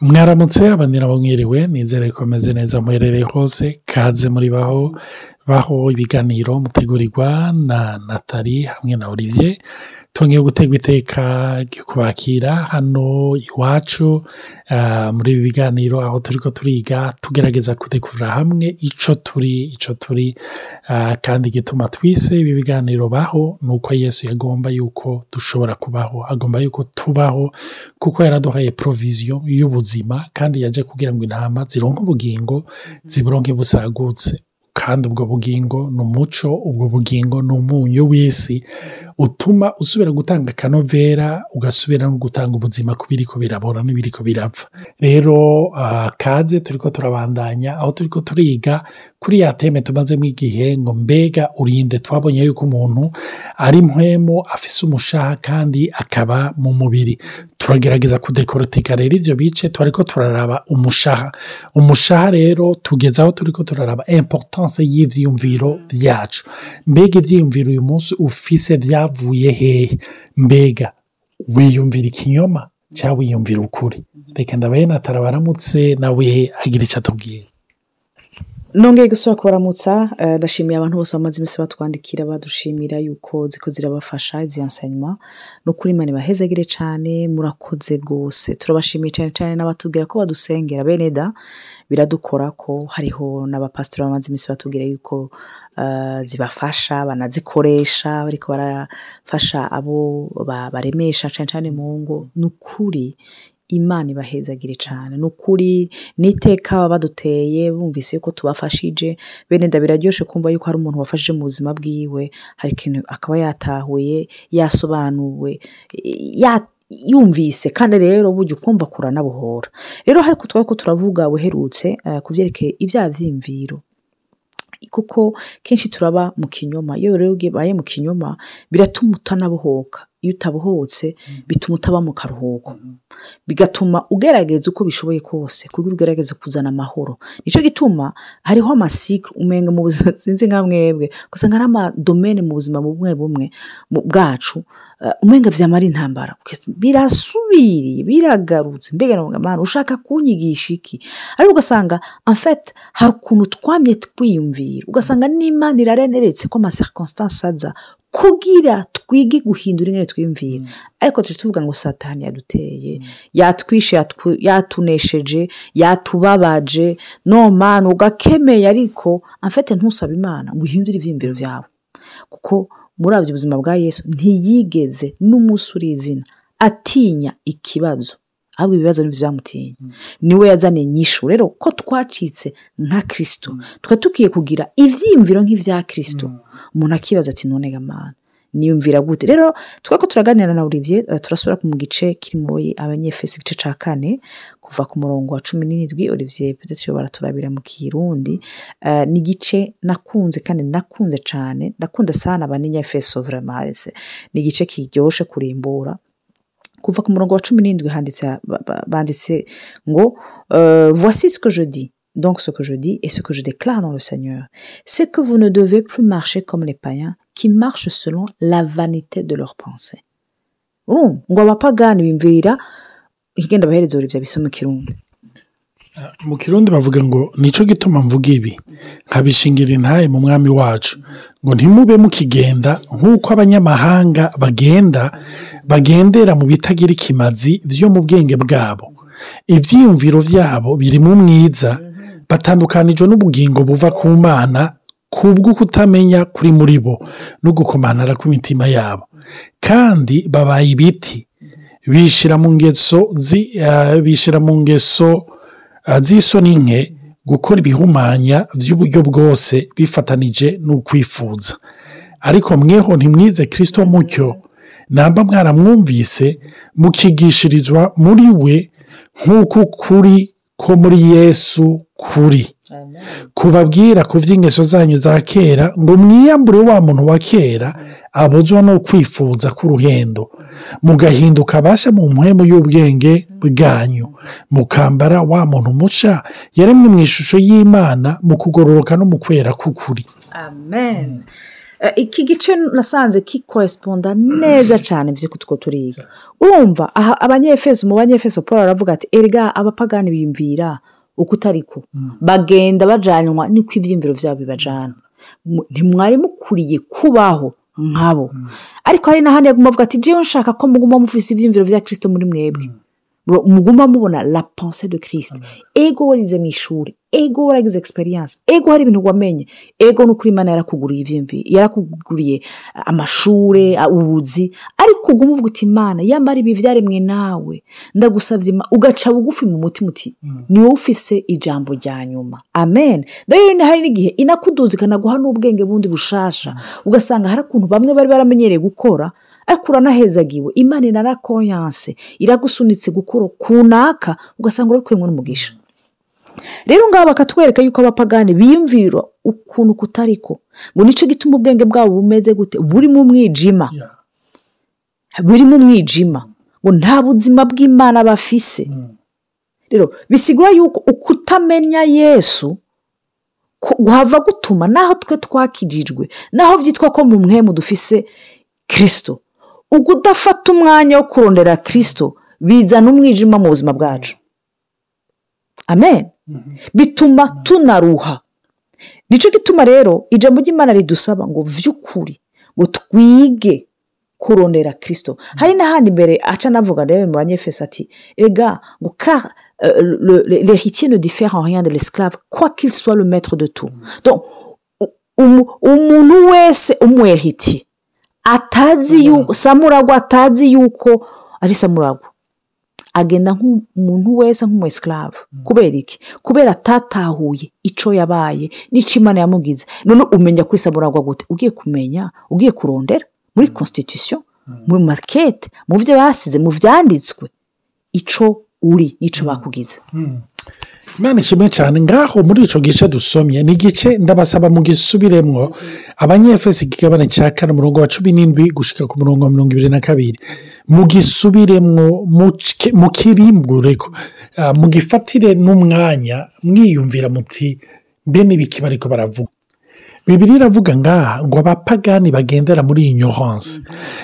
mwaramutse abanira mwiriwe nizere ko ameze neza muherereye hose. Kaze muri baho baho ibiganiro mutegurirwa na natali hamwe na olivier. Tongeye gutegwa iteka ryo kubakira hano iwacu muri ibi biganiro aho turi ko turiga tugerageza kudekura hamwe icyo turi icyo turi. Kandi igituma twise ibi biganiro baho ni uko yesu yagomba yuko dushobora kubaho agomba yuko tubaho kuko yaraduhaye poroviziyo y'ubuzima kandi yaje kugira ngo intama zironke ubugingo ziburonke busagutse kandi ubwo bugingo ni umuco ubwo bugingo ni umunyu w'isi. Utuma usubira gutanga akanovera ugasubira no gutanga ubuzima ku biriko birabora n'ibiriko birapfa. Rero kaze turi ko turabandanya aho turi ko turiga kuri ya teme tumazemo igihe ngo mbega urinde twabonye yuko umuntu ari mpwemu afise umushaha kandi akaba mu mubiri. Turagerageza kudekorotika rero ibyo bice turi ko turaraba umushaha. Umushaha rero tugeze aho turi ko turaraba importance y'ibyiyumviro byacu mbega ibyiyumviro uyu munsi ufise byavuye hehe mbega wiyumvira ikinyoma cyangwa wiyumvira ukuri. Reka ndabaye natara baramutse nawe agira icyo atubwiye. Nongeye gusura kubaramutsa ndashimiye abantu bose bamaze iminsi batwandikira badushimira yuko ziko zirabafasha izi nsanyuma ni ukuri mani bahezegere cyane murakoze rwose. Turabashimiye cyane cyane n'abatubwira ko badusengera bene da biradukora ko hariho n'abapasitori bamaze iminsi batubwira yuko zibafasha banazikoresha ariko barafasha abo baremesha cyane cyane mu ngo. Ni ukuri imana ibahezagire cyane ni ukuri n'iteka baba baduteye bumvise ko tubafashije bene biraryoshye kumva yuko hari umuntu wafashije mu buzima bwiwe hari ikintu akaba yatahuye yasobanuwe yumvise kandi rero burya ukumva kuranabuhora rero hari twari ko turavuga buherutse ku byerekeye ibyaha by'imviro kuko kenshi turaba mu kinyoma. Iyo rero ubaye mu kinyoma biratuma utanabohoka. Iyo utabohotse bituma utaba mu karuhuko. Bigatuma ugerageza uko bishoboye kose kugira ugerageze kuzana amahoro. Nicyo gituma hariho amasikuru umenga mu buzima sinzi nka mwebwe gusa hari amadomene mu buzima bumwe bumwe bwacu umenga byamara intambara. Birasubiriye biragarutse. Mbega mpamvu ushaka kunyigisha iki? Ariko ugasanga amfete hari ukuntu twamye twiyumvira. Ugasanga n'imana irareneretse ko amasekonsitansi aza kugira twige guhindura ingene twiyumvira. Ariko tujya tuvuga ngo satani yaduteye. Yatwishe yatunesheje yatubabaje. No mani ugakemeye ariko amfete ntusabe imana ngo uhindure ibyiyumviro byawe kuko muri abyo ubuzima bwa yesu ntiyigeze n'umunsi uri izina atinya ikibazo. Ahubwo ibibazo n'ibyo byamutinya ni we yazaniye inyishu rero ko twacitse nka kirisito twe tukwiye kugira ibyiyumviro nk'ibya kirisito umuntu akibaza ati none gamana niyumvira gute? Rero twe ko turaganira na Olivier turasubira mu gice kirimo abanyefesi igice cya kane kuva ku murongo wa cumi n'indwi Olivier pedetse baraturabira mu kirundi. Ni igice nakunze kandi nakunze cyane ndakunda sana abanyefeso vuramarese ni igice kiryoshye kurimbura. Kuva ku murongo wa cumi n'indwi handitse banditse ngo voici ce que je dis. Donc ce que je dis et ce que je déclare dans le Seigneur c'est que vous ne devez plus marcher comme les païens qui marchent selon la vanité de leurs pensées. Bya bisoma mu kirundi. Bavuga ngo ni cyo gituma mvuga ibi? Nkabishingira intaye mu mwami wacu. Ngo ntimube mukigenda nk'uko abanyamahanga bagenda bagendera mu bitagira ikimazi byo mu bwenge bwabo. Ibyiyumviro byabo biri mu mwiza batandukanijwe n'ubugingo buva ku mana kubwo kutamenya kuri muri bo no gukomanara kw'imitima yabo. Kandi babaye ibiti. Bishyira mu ngeso bishyira mu ngeso z'isoni nke gukora ibihumanya by'uburyo bwose bifatanije n'ukwifuza. Ariko mweho ntimwize kirisito mucyo. Namba mwaramwumvise mukigishirizwa muri we nk'uko kuri ko muri yesu kuri. Kubabwira ku by'ingeso zanyu za kera ngo mwiyambure wa muntu wa kera abuzwa no kwifuza k'uruhendo. Mugahinduka abasha mu mpemu y'ubwenge bwanyu. Mukambara wa muntu muca yaremwe mu ishusho y'imana mu kugororoka no mu kwera k'ukuri. Amen. Iki gice nasanze kikoresponda neza cyane byo kutwo turiga. Urumva aha abanyefeso mu banyefeso paul aravuga ati erega abapagani biyumvira uko utari ko. Bagenda bajyanwa niko ibyiyumviro byabo bibajyana ntimwari mukuriye kubaho nkabo. Ariko hari n'ahandi yaguma avuga ati jewe nshaka ko muguma mufise ibyiyumviro bya kirisito muri mwebwe? Bro, muguma mubona la pensée de christ. Ego warize mu ishuri. Ego waragize experience. Ego hari ibintu wamenye. Ego ni ukuri imana yarakuguriye ibyiyumviro yarakuguriye amashuri ubuzi. Ariko uguma uvuga uti imana yamara ibi byaremwe nawe ndagusabye Ima-" ugaca bugufi mu mutima uti ni wowe ufise ijambo rya nyuma. Amen. Rero ni- hari n'igihe inakuduza ikanaguha n'ubwenge bundi bushasha. Ugasanga hari ukuntu bamwe bari baramenyereye gukora ariko uranahezagiwe. Imana inarakonyanse iragusunitse gukora kunaka ugasanga urakwemwe n'umugisha. Rero ngaho bakatwereka yuko abapagani biyumvira ukuntu kutariko ngo ni cyo gituma ubwenge bwabo bumeze gute? Buri mu mwijima. Buri mu mwijima. Ngo nta buzima bw'imana bafise. Rero bisigura yuko ukutamenya yesu guhava gutuma naho twe twakijijwe naho byitwa ko mu mwemu dufise kirisito udafata umwanya wo kurondera kirisito bizana umwijima mu buzima bwacu. Amen. Bituma tunaruha. Nicyo gituma rero ijambo ry'imana ridusaba ngo vy'ukuri ngo twige kurondera kirisito hari n'ahandi imbere aca anavuga rero mu banyefesi ati ega ngo ne diffère en rien de l'esclave qu'il soit le maître de tout. Umuntu wese umweritiye atazi yuko samuragwa atazi yuko ari samuragwa. Agenda nk'umuntu wese nk'umuesiklave kubera iki? Kubera atatahuye icyo yabaye n'icyo imana yamugize. None umenya kuri samuragwa gute? Ugiye kumenya ugiye kurondera. Muri constitution muri marikete mu byo basize mu byanditswe icyo uri n'icyo bakugize. Imana ishimwe cyane ngaho muri icyo gice dusomye ni igice ndabasaba mu gisubiremwo abanyefesi igigabane cya kane umurongo wa cumi n'indwi gushyika ku murongo wa mirongo ibiri na kabiri. Mu gisubiremwo muke- mukirimbureko ah, mugifatire n'umwanya mwiyumvira muti mbe n'ibiki bariko baravuga? Bibiri iravuga ngaha ngo abapagani bagendera muri ignorance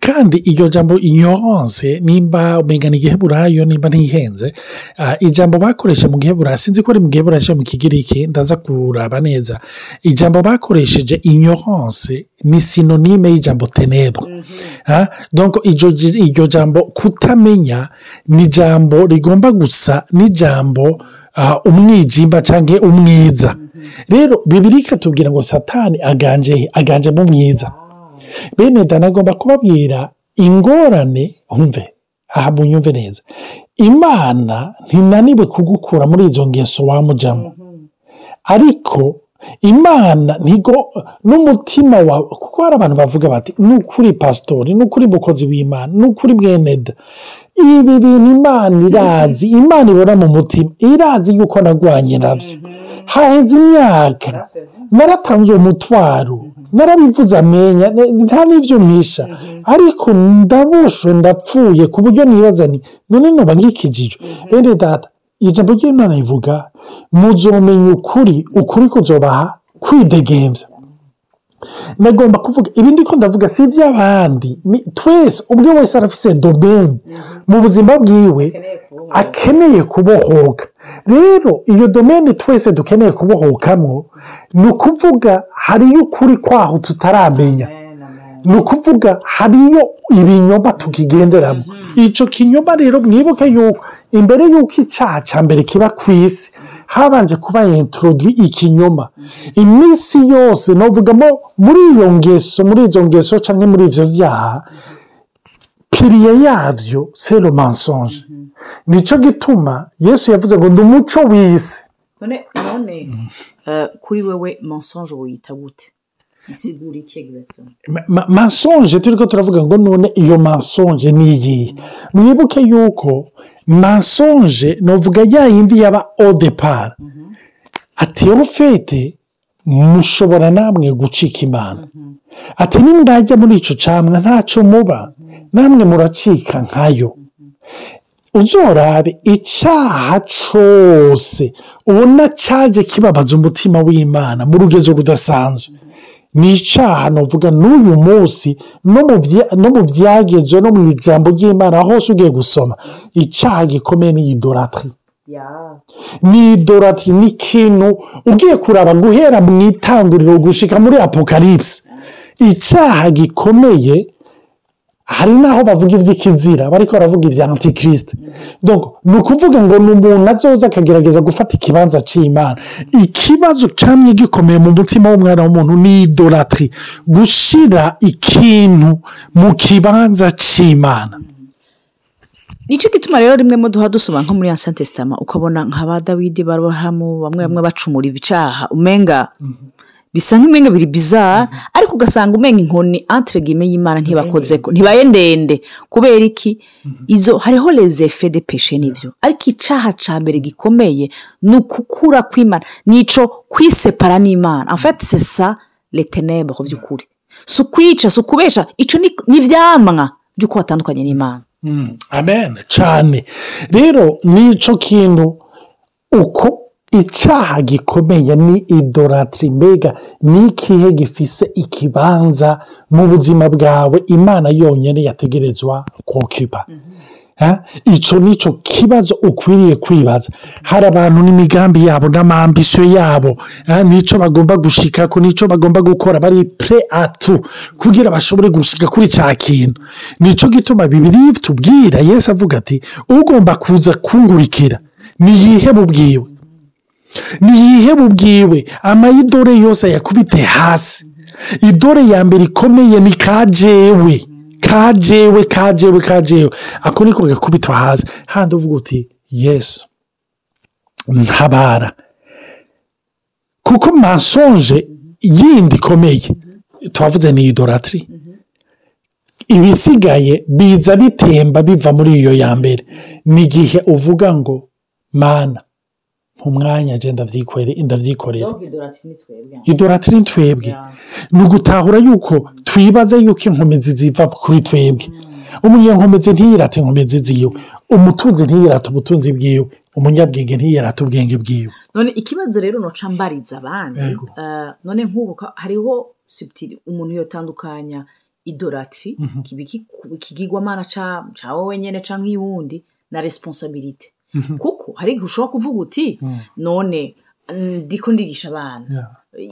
kandi iryo jambo ignorance nimba umenya ni igiheburayo nimba ntihenze ah, ijambo bakoresha mu giheburayo sinzi ko ari mu giheburayo cyangwa mu kigiriki ndaza kuraba neza. Ijambo bakoresheje ignorance ni sinonime y'ijambo tenebre Ah, donc iryo iryo jambo kutamenya ni ijambo rigomba gusa n'ijambo ah, umwijimba cyangwa umwiza. Rero bibiri ikatubwira ngo satani aganje he? aganje mu mwiza. Bene dana agomba kubabwira ingorane umve aha munyumve neza. Imana ntinaniwe kugukura muri izo ngeso wamujyamo ariko imana ntigo n'umutima wawe kuko hari abantu bavuga bati ni ukuri pasitori ni ukuri mukozi w'imana ni ukuri mweneda ibi bintu imana irazi imana ibona mu mutima irazi yuko na byo haheze imyaka. Naratanze uwo mutwaro. Narabivuze amenya nta n'ibyo mpisha. Ariko ndabushwe ndapfuye ku buryo nibaza ni none noba nkikijijwe bene data ijambo ry'imana rivuga muzomenya ukuri ukuri kuzobaha kwidegembya nagomba kuvuga ibi ndiko ndavuga si iby'abandi ni twese ubwe wese arafise domeni mu buzima bwiwe akeneye kubohoka. Rero iyo domeni twese dukeneye kubohokamwo ni ukuvuga hariyo ukuri kwaho tutaramenya. Ni ukuvuga hariyo ibinyoma tukigenderamo icyo kinyoma rero mwibuke yuko imbere y'uko icyaha cya mbere kiba ku isi habanje kuba introduwi ikinyoma. Iminsi yose navugamo muri iyo ngeso muri izo ngeso cyangwa muri ibyo byaha piriye yabyo sero mansonje ni cyo gituma yesu yavuze ngo ni umuco w'isi. None none eh, kuri wewe mensonge wiyita gute? Isigura iki exactement? Ma- ma- mansonje turi ko turavuga ngo none iyo mansonje ni iyihe mwibuke yuko mansonje navuga ya yindi yaba odepara ati rufete mushobora namwe gucika imana. Ati nimwajya muri icyo camwa ntacyo muba. Namwe muracika nkayo. Uzorabe icyaha cyose ubona cyaje kibabaza umutima w'imana mu rugezo rudasanzwe. Ni icyaha navuga n'uyu munsi no mu bya- no mu byagezwe no mu ijambo ry'imana hose ugiye gusoma. Icyaha gikomeye ni idoratiri ni idoratiri ni ikintu ugiye kuraba guhera mu itanguriro gushika muri apokaripsi icyaha gikomeye hari n'aho bavuga iby'ikizira bariko baravuga ibya antikirisite ni ukuvuga ngo ni umuntu azoza akagerageza gufata ikibanza cy'imana ikibazo cyamye gikomeye mu mutima w'umwana w'umuntu ni idoratiri gushyira ikintu mu kibanza cy'imana ni cyo gituma rero rimwe mu duha dusoma nko muri ancien testament ukabona nka ba dawidi barahamu bamwe bamwe bacumura ibicaha umenga bisa nk'imenga biri bizarre ariko ugasanga umenga inkoni guillemets y'imana ntibakoze ko ntibaye ndende. Kubera iki? Izo hariho effets de péché n'ibyo. Ariko icaha ca mbere gikomeye ni ukukura kw'imana. Nico kwisepara n'imana. C'est ça les ténèbres by'ukuri si ukwica si ukubesha ico ni ivyamwa by'uko watandukanye n'imana. Amen. Cyane rero n'icyo kintu uko icyaha gikomeye ni idoratiri mbega ni ikihe gifise ikibanza mu buzima bwawe imana yonyine yategerezwa kokipa icyo ni cyo kibazo ukwiriye kwibaza. Hari abantu n'imigambi yabo n'amambisiyo yabo. Ah, n'icyo bagomba gushikako n'icyo bagomba gukora. Bari pre atu kugira bashobore gushika kuri cya kintu. Nicyo gituma bibiri tubwira yesu avuga ati ugomba kuza kungurikira. Niyihe bubwiwe niyihe bubwiwe amayidore yose ayakubite hasi. Idore ya mbere ikomeye ni kajewe. Kajewe kajewe kajewe. Ako niko gakubitwa hasi. Handi uvuga uti yesu ntabara. Kuko masonje yindi ikomeye. Twavuze ni idoratiri ibisigaye biza bitemba biva muri iyo ya mbere. Ni igihe uvuga ngo mana umwanya agenda ndabyikorera idoratiri twebwe ni ugutahura yuko twibaze yuko inkomezi ziva kuri twebwe. Umunyankomezi ntiyirate inkomezi ziwe. Umutunzi ntiyirate ubutunzi bwiwe. Umunyabwenge ntiyirate ubwenge bwiwe. None ikibazo rero noca mbariza abandi. Eh, none nk'ubu hariho umuntu yotandukanya idoratiri kiba ikiku- ikigirwamana ca ca wowe nyene canke iy'uwundi na responsabilite kuko hari igihe ushobora kuvuga uti none mm, ndiko ndigisha abana.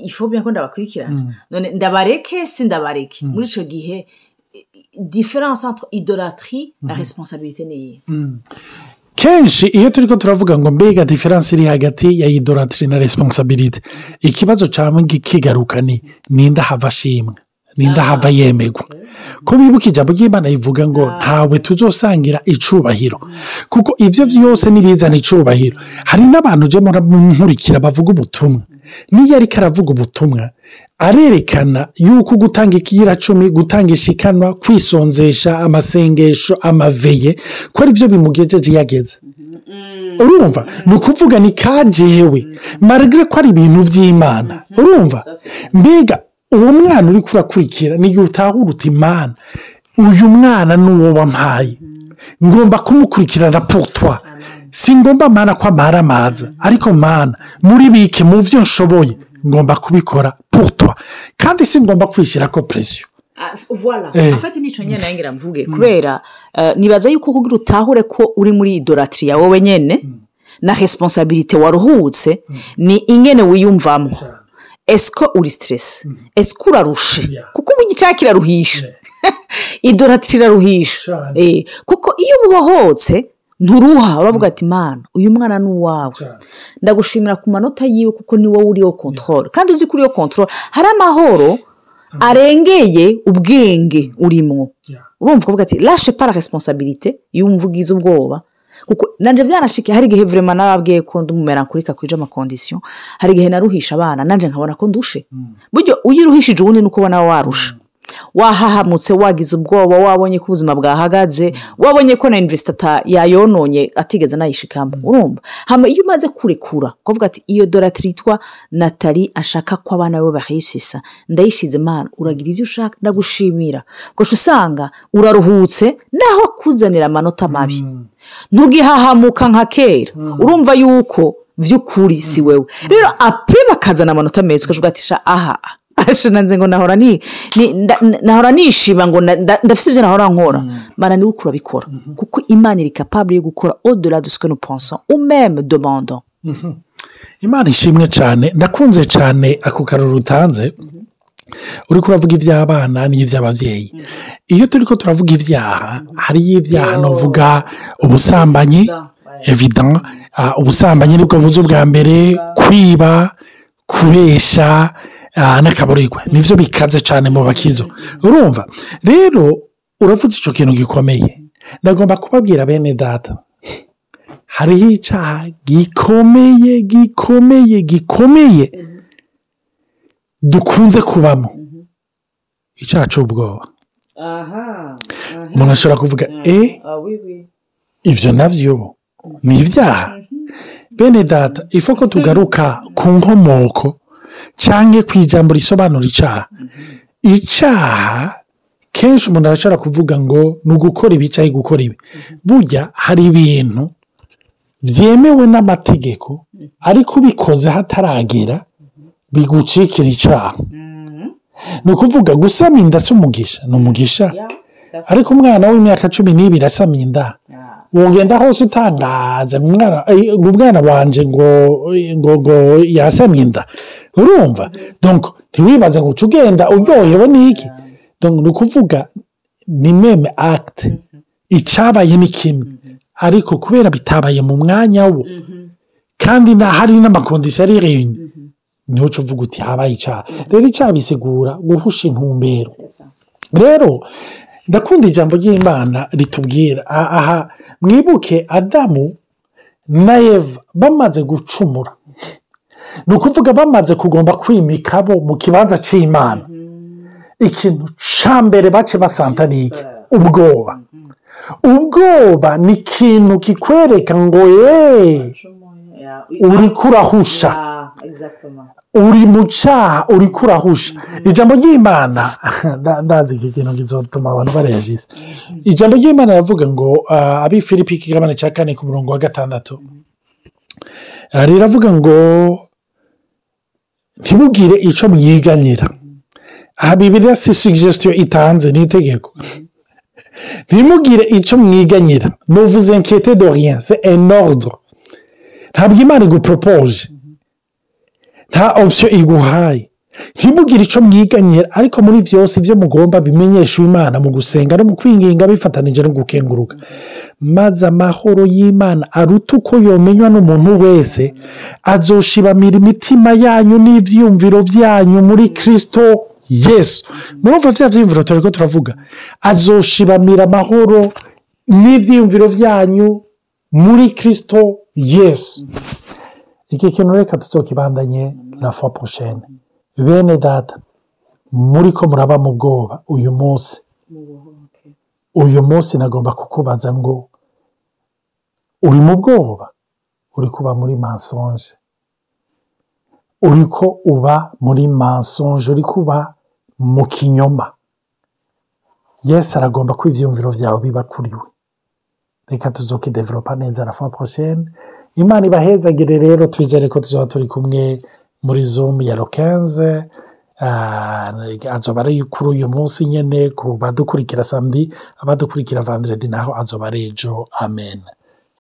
Ifu bien ko ndabakurikirana. None ndabareke si ndabareke muri ico gihe différence entre idolatrie na responsabilité ni iyihe kenshi iyo turi ko turavuga ngo mbega diferanse iri hagati ya idoratiri na responsabilite ikibazo cyangwa kigaruka ni ninde ahava ashimwa ninde ahava yemerwa ko bibuka ijambo ry'imana rivuga ngo ntawe tuzosangira icubahiro. Kuko ibyo byose n'ibizana icubahiro. Hari n'abantu ujya nkurikira bavuga ubutumwa. N'iyo ariko aravuga ubutumwa arerekana yuko gutanga ikiyiracumi gutanga ishikanwa kwisonzesha amasengesho amaveye ko ari byo bimugejeje iyo ageze. Urumva? Ni ukuvuga ni kajewe. Maragire ko ari ibintu by'imana urumva? Mbega uwo mwana uri kurakurikira ni igihe utahura uti imana. Uyu mwana ni uwo wampaye. Ngomba kumukurikirana putwa. Si ngomba mana ko amara amaza. Ariko mana muri bike mu byo nshoboye. Ngomba kubikora putwa. Kandi si ngomba kwishyira ko presiyo voila Eh. afite n'icyo nyine nawe ngira mvuge kubera eh, nibaza yuko kugira utahure ko uri muri idoratiri ya wowe nyine na responsabilite waruhutse ni ingene wiyumvamo esiko uri siteresi esiko urarushe kuko ubu icyaha kiraruhisha idoratiri iraruhisha Cyane. Eh, kuko iyo ubohotse nturuha. Uravuga ati mana uyu mwana ni uwawe. Ndagushimira ku manota yiwe kuko ni wowe uriho kontorore kandi uzi ko uriho kontorore hari amahoro arengeye ubwenge urimo urumva ukavuga ati lashe para responsabilite iyo wumva ugize ubwoba. Nanjye byanashike hari igihe vurema nababwiye ko ndi umumerankurika kwije amakondisiyo hari igihe naruhisha abana nanjye nkabona ko ndushe. Buryo iyo uruhishije uwundi ni uko ubona warusha wahahamutse wagize ubwoba wabonye ko ubuzima bwahagaze wabonye ko na imvesita yayononye atigeze anayishikamo urumva? Hama iyo umaze kurekura ukavuga ati iyo doratiri yitwa natali ashaka ko abana be bahayisisa ndayishize mana uragira ibyo ushaka ndagushimira gusa usanga uraruhutse naho kuzanira amanota mabi. Ntugihahamuka nka kera. Urumva yuko by'ukuri si wowe rero apure bakazana amanota meza ukavuga ati aha. Asho nanze ngo nahora nishima ngo ndafite ibyo nahora nkora mana ni we uriko urabikora kuko imana iri capable yo gukora que nous pensons. Ou même demandons. Imana ishimwe cyane ndakunze cyane ako karuru utanze uri kuravuga iby'abana n'iby'ababyeyi. Iyo turi ko turavuga ibyaha hariyo ibyaha navuga ubusambanyi evident. ah, ubusambanyi ni bwo buzi bwa mbere kwiba kubesha ah, n'akaburirwe ni byo bikaze cyane mu bakizo. Urumva rero uravuze icyo kintu gikomeye. Ndagomba kubabwira bene data. Hariho icyaha gikomeye gikomeye gikomeye. Dukunze kubamo. Icyaha cy'ubwoba umuntu ashobora kuvuga e ibyo na byo ni ibyaha bene data ifu ko tugaruka ku nkomoko cyangwa ku ijambo risobanura icyaha icyaha kenshi umuntu arashobora kuvuga ngo ni ugukora ibi cyangwa gukora ibi. Burya hari ibintu byemewe n'amategeko ariko ubikoze hataragera bigucikira icyaha ni ukuvuga gusama inda si umugisha ni umugisha. Ariko umwana w'imyaka cumi n'ibiri asama inda wogenda hose utangaza ngo umwana eh, ngo wanje ngo ngo ngo yasamye inda. Urumva? Ntiwibaze ngo uca ugenda uryohewe n'iki? Ni ukuvuga ni meme acte icyabaye ni kimwe. Ariko kubera bitabaye mu mwanya wo kandi hari n'amakondisiyo ari reyuni ni ho uvuga uti habaye icyaha. Rero icyaha bisigura guhusha intumbero. Rero ndakunda ijambo ry'imana ritubwira. Aha mwibuke adamu na eva bamaze gucumura. Ni ukuvuga bamaze kugomba kwimika bo mu kibanza cy'imana ikintu cya mbere bace basanta ni iki? Ubwoba. Ubwoba ni ikintu kikwereka ngo ye uri kurahusha. Uri mu cyaha uri kurahusha. Ijambo ry'imana. Nda- ndazi iki kintu kizotuma abantu bareyajise ijambo ry'imana yavuga ngo ah, abi filipi ikigabane cya kane ku murongo wa gatandatu. Ah, riravuga ngo ntibugire icyo mwiganyira. Aha bibiriya si sugesitiyo itanze ni itegeko. Ntimugire icyo mwiganyira. Nuvuze nkete de rien. Un ordre. Ntabwo imana iguporopoje nta opsiyo iguhaye ntibugire icyo mwiganyira ariko muri byose ibyo mugomba bimenyesha imana mu gusenga no mu kwinginga bifatanije no gukenguruka. Maze amahoro y'imana aruta uko yomenywa n'umuntu wese azoshibamira imitima yanyu n'ibyiyumviro byanyu muri kirisito yesu. Murumva bya byiyumviro turi ko turavuga azoshibamira amahoro n'ibyiyumviro byanyu muri kirisito yesu. Iki kintu reka tuzokibandanye na fo poshene bene data muri ko muraba mu bwoba uyu munsi. Uyu munsi nagomba kukubaza ngo uri mu bwoba? Uri kuba muri mansonje uri ko uba muri mansonje uri kuba mu kinyoma? Yesi aragomba ko ibyiyumviro byawe biba kuri we. Reka tuzokidevelopa neza na fo poshene imana ibahezagire rero twizere ko tuzaba turi kumwe muri zoom ya rokenze azoba ari kuri uyu munsi nyine ku badukurikira samedi abadukurikira vanderedi naho azoba ari ejo. Amen.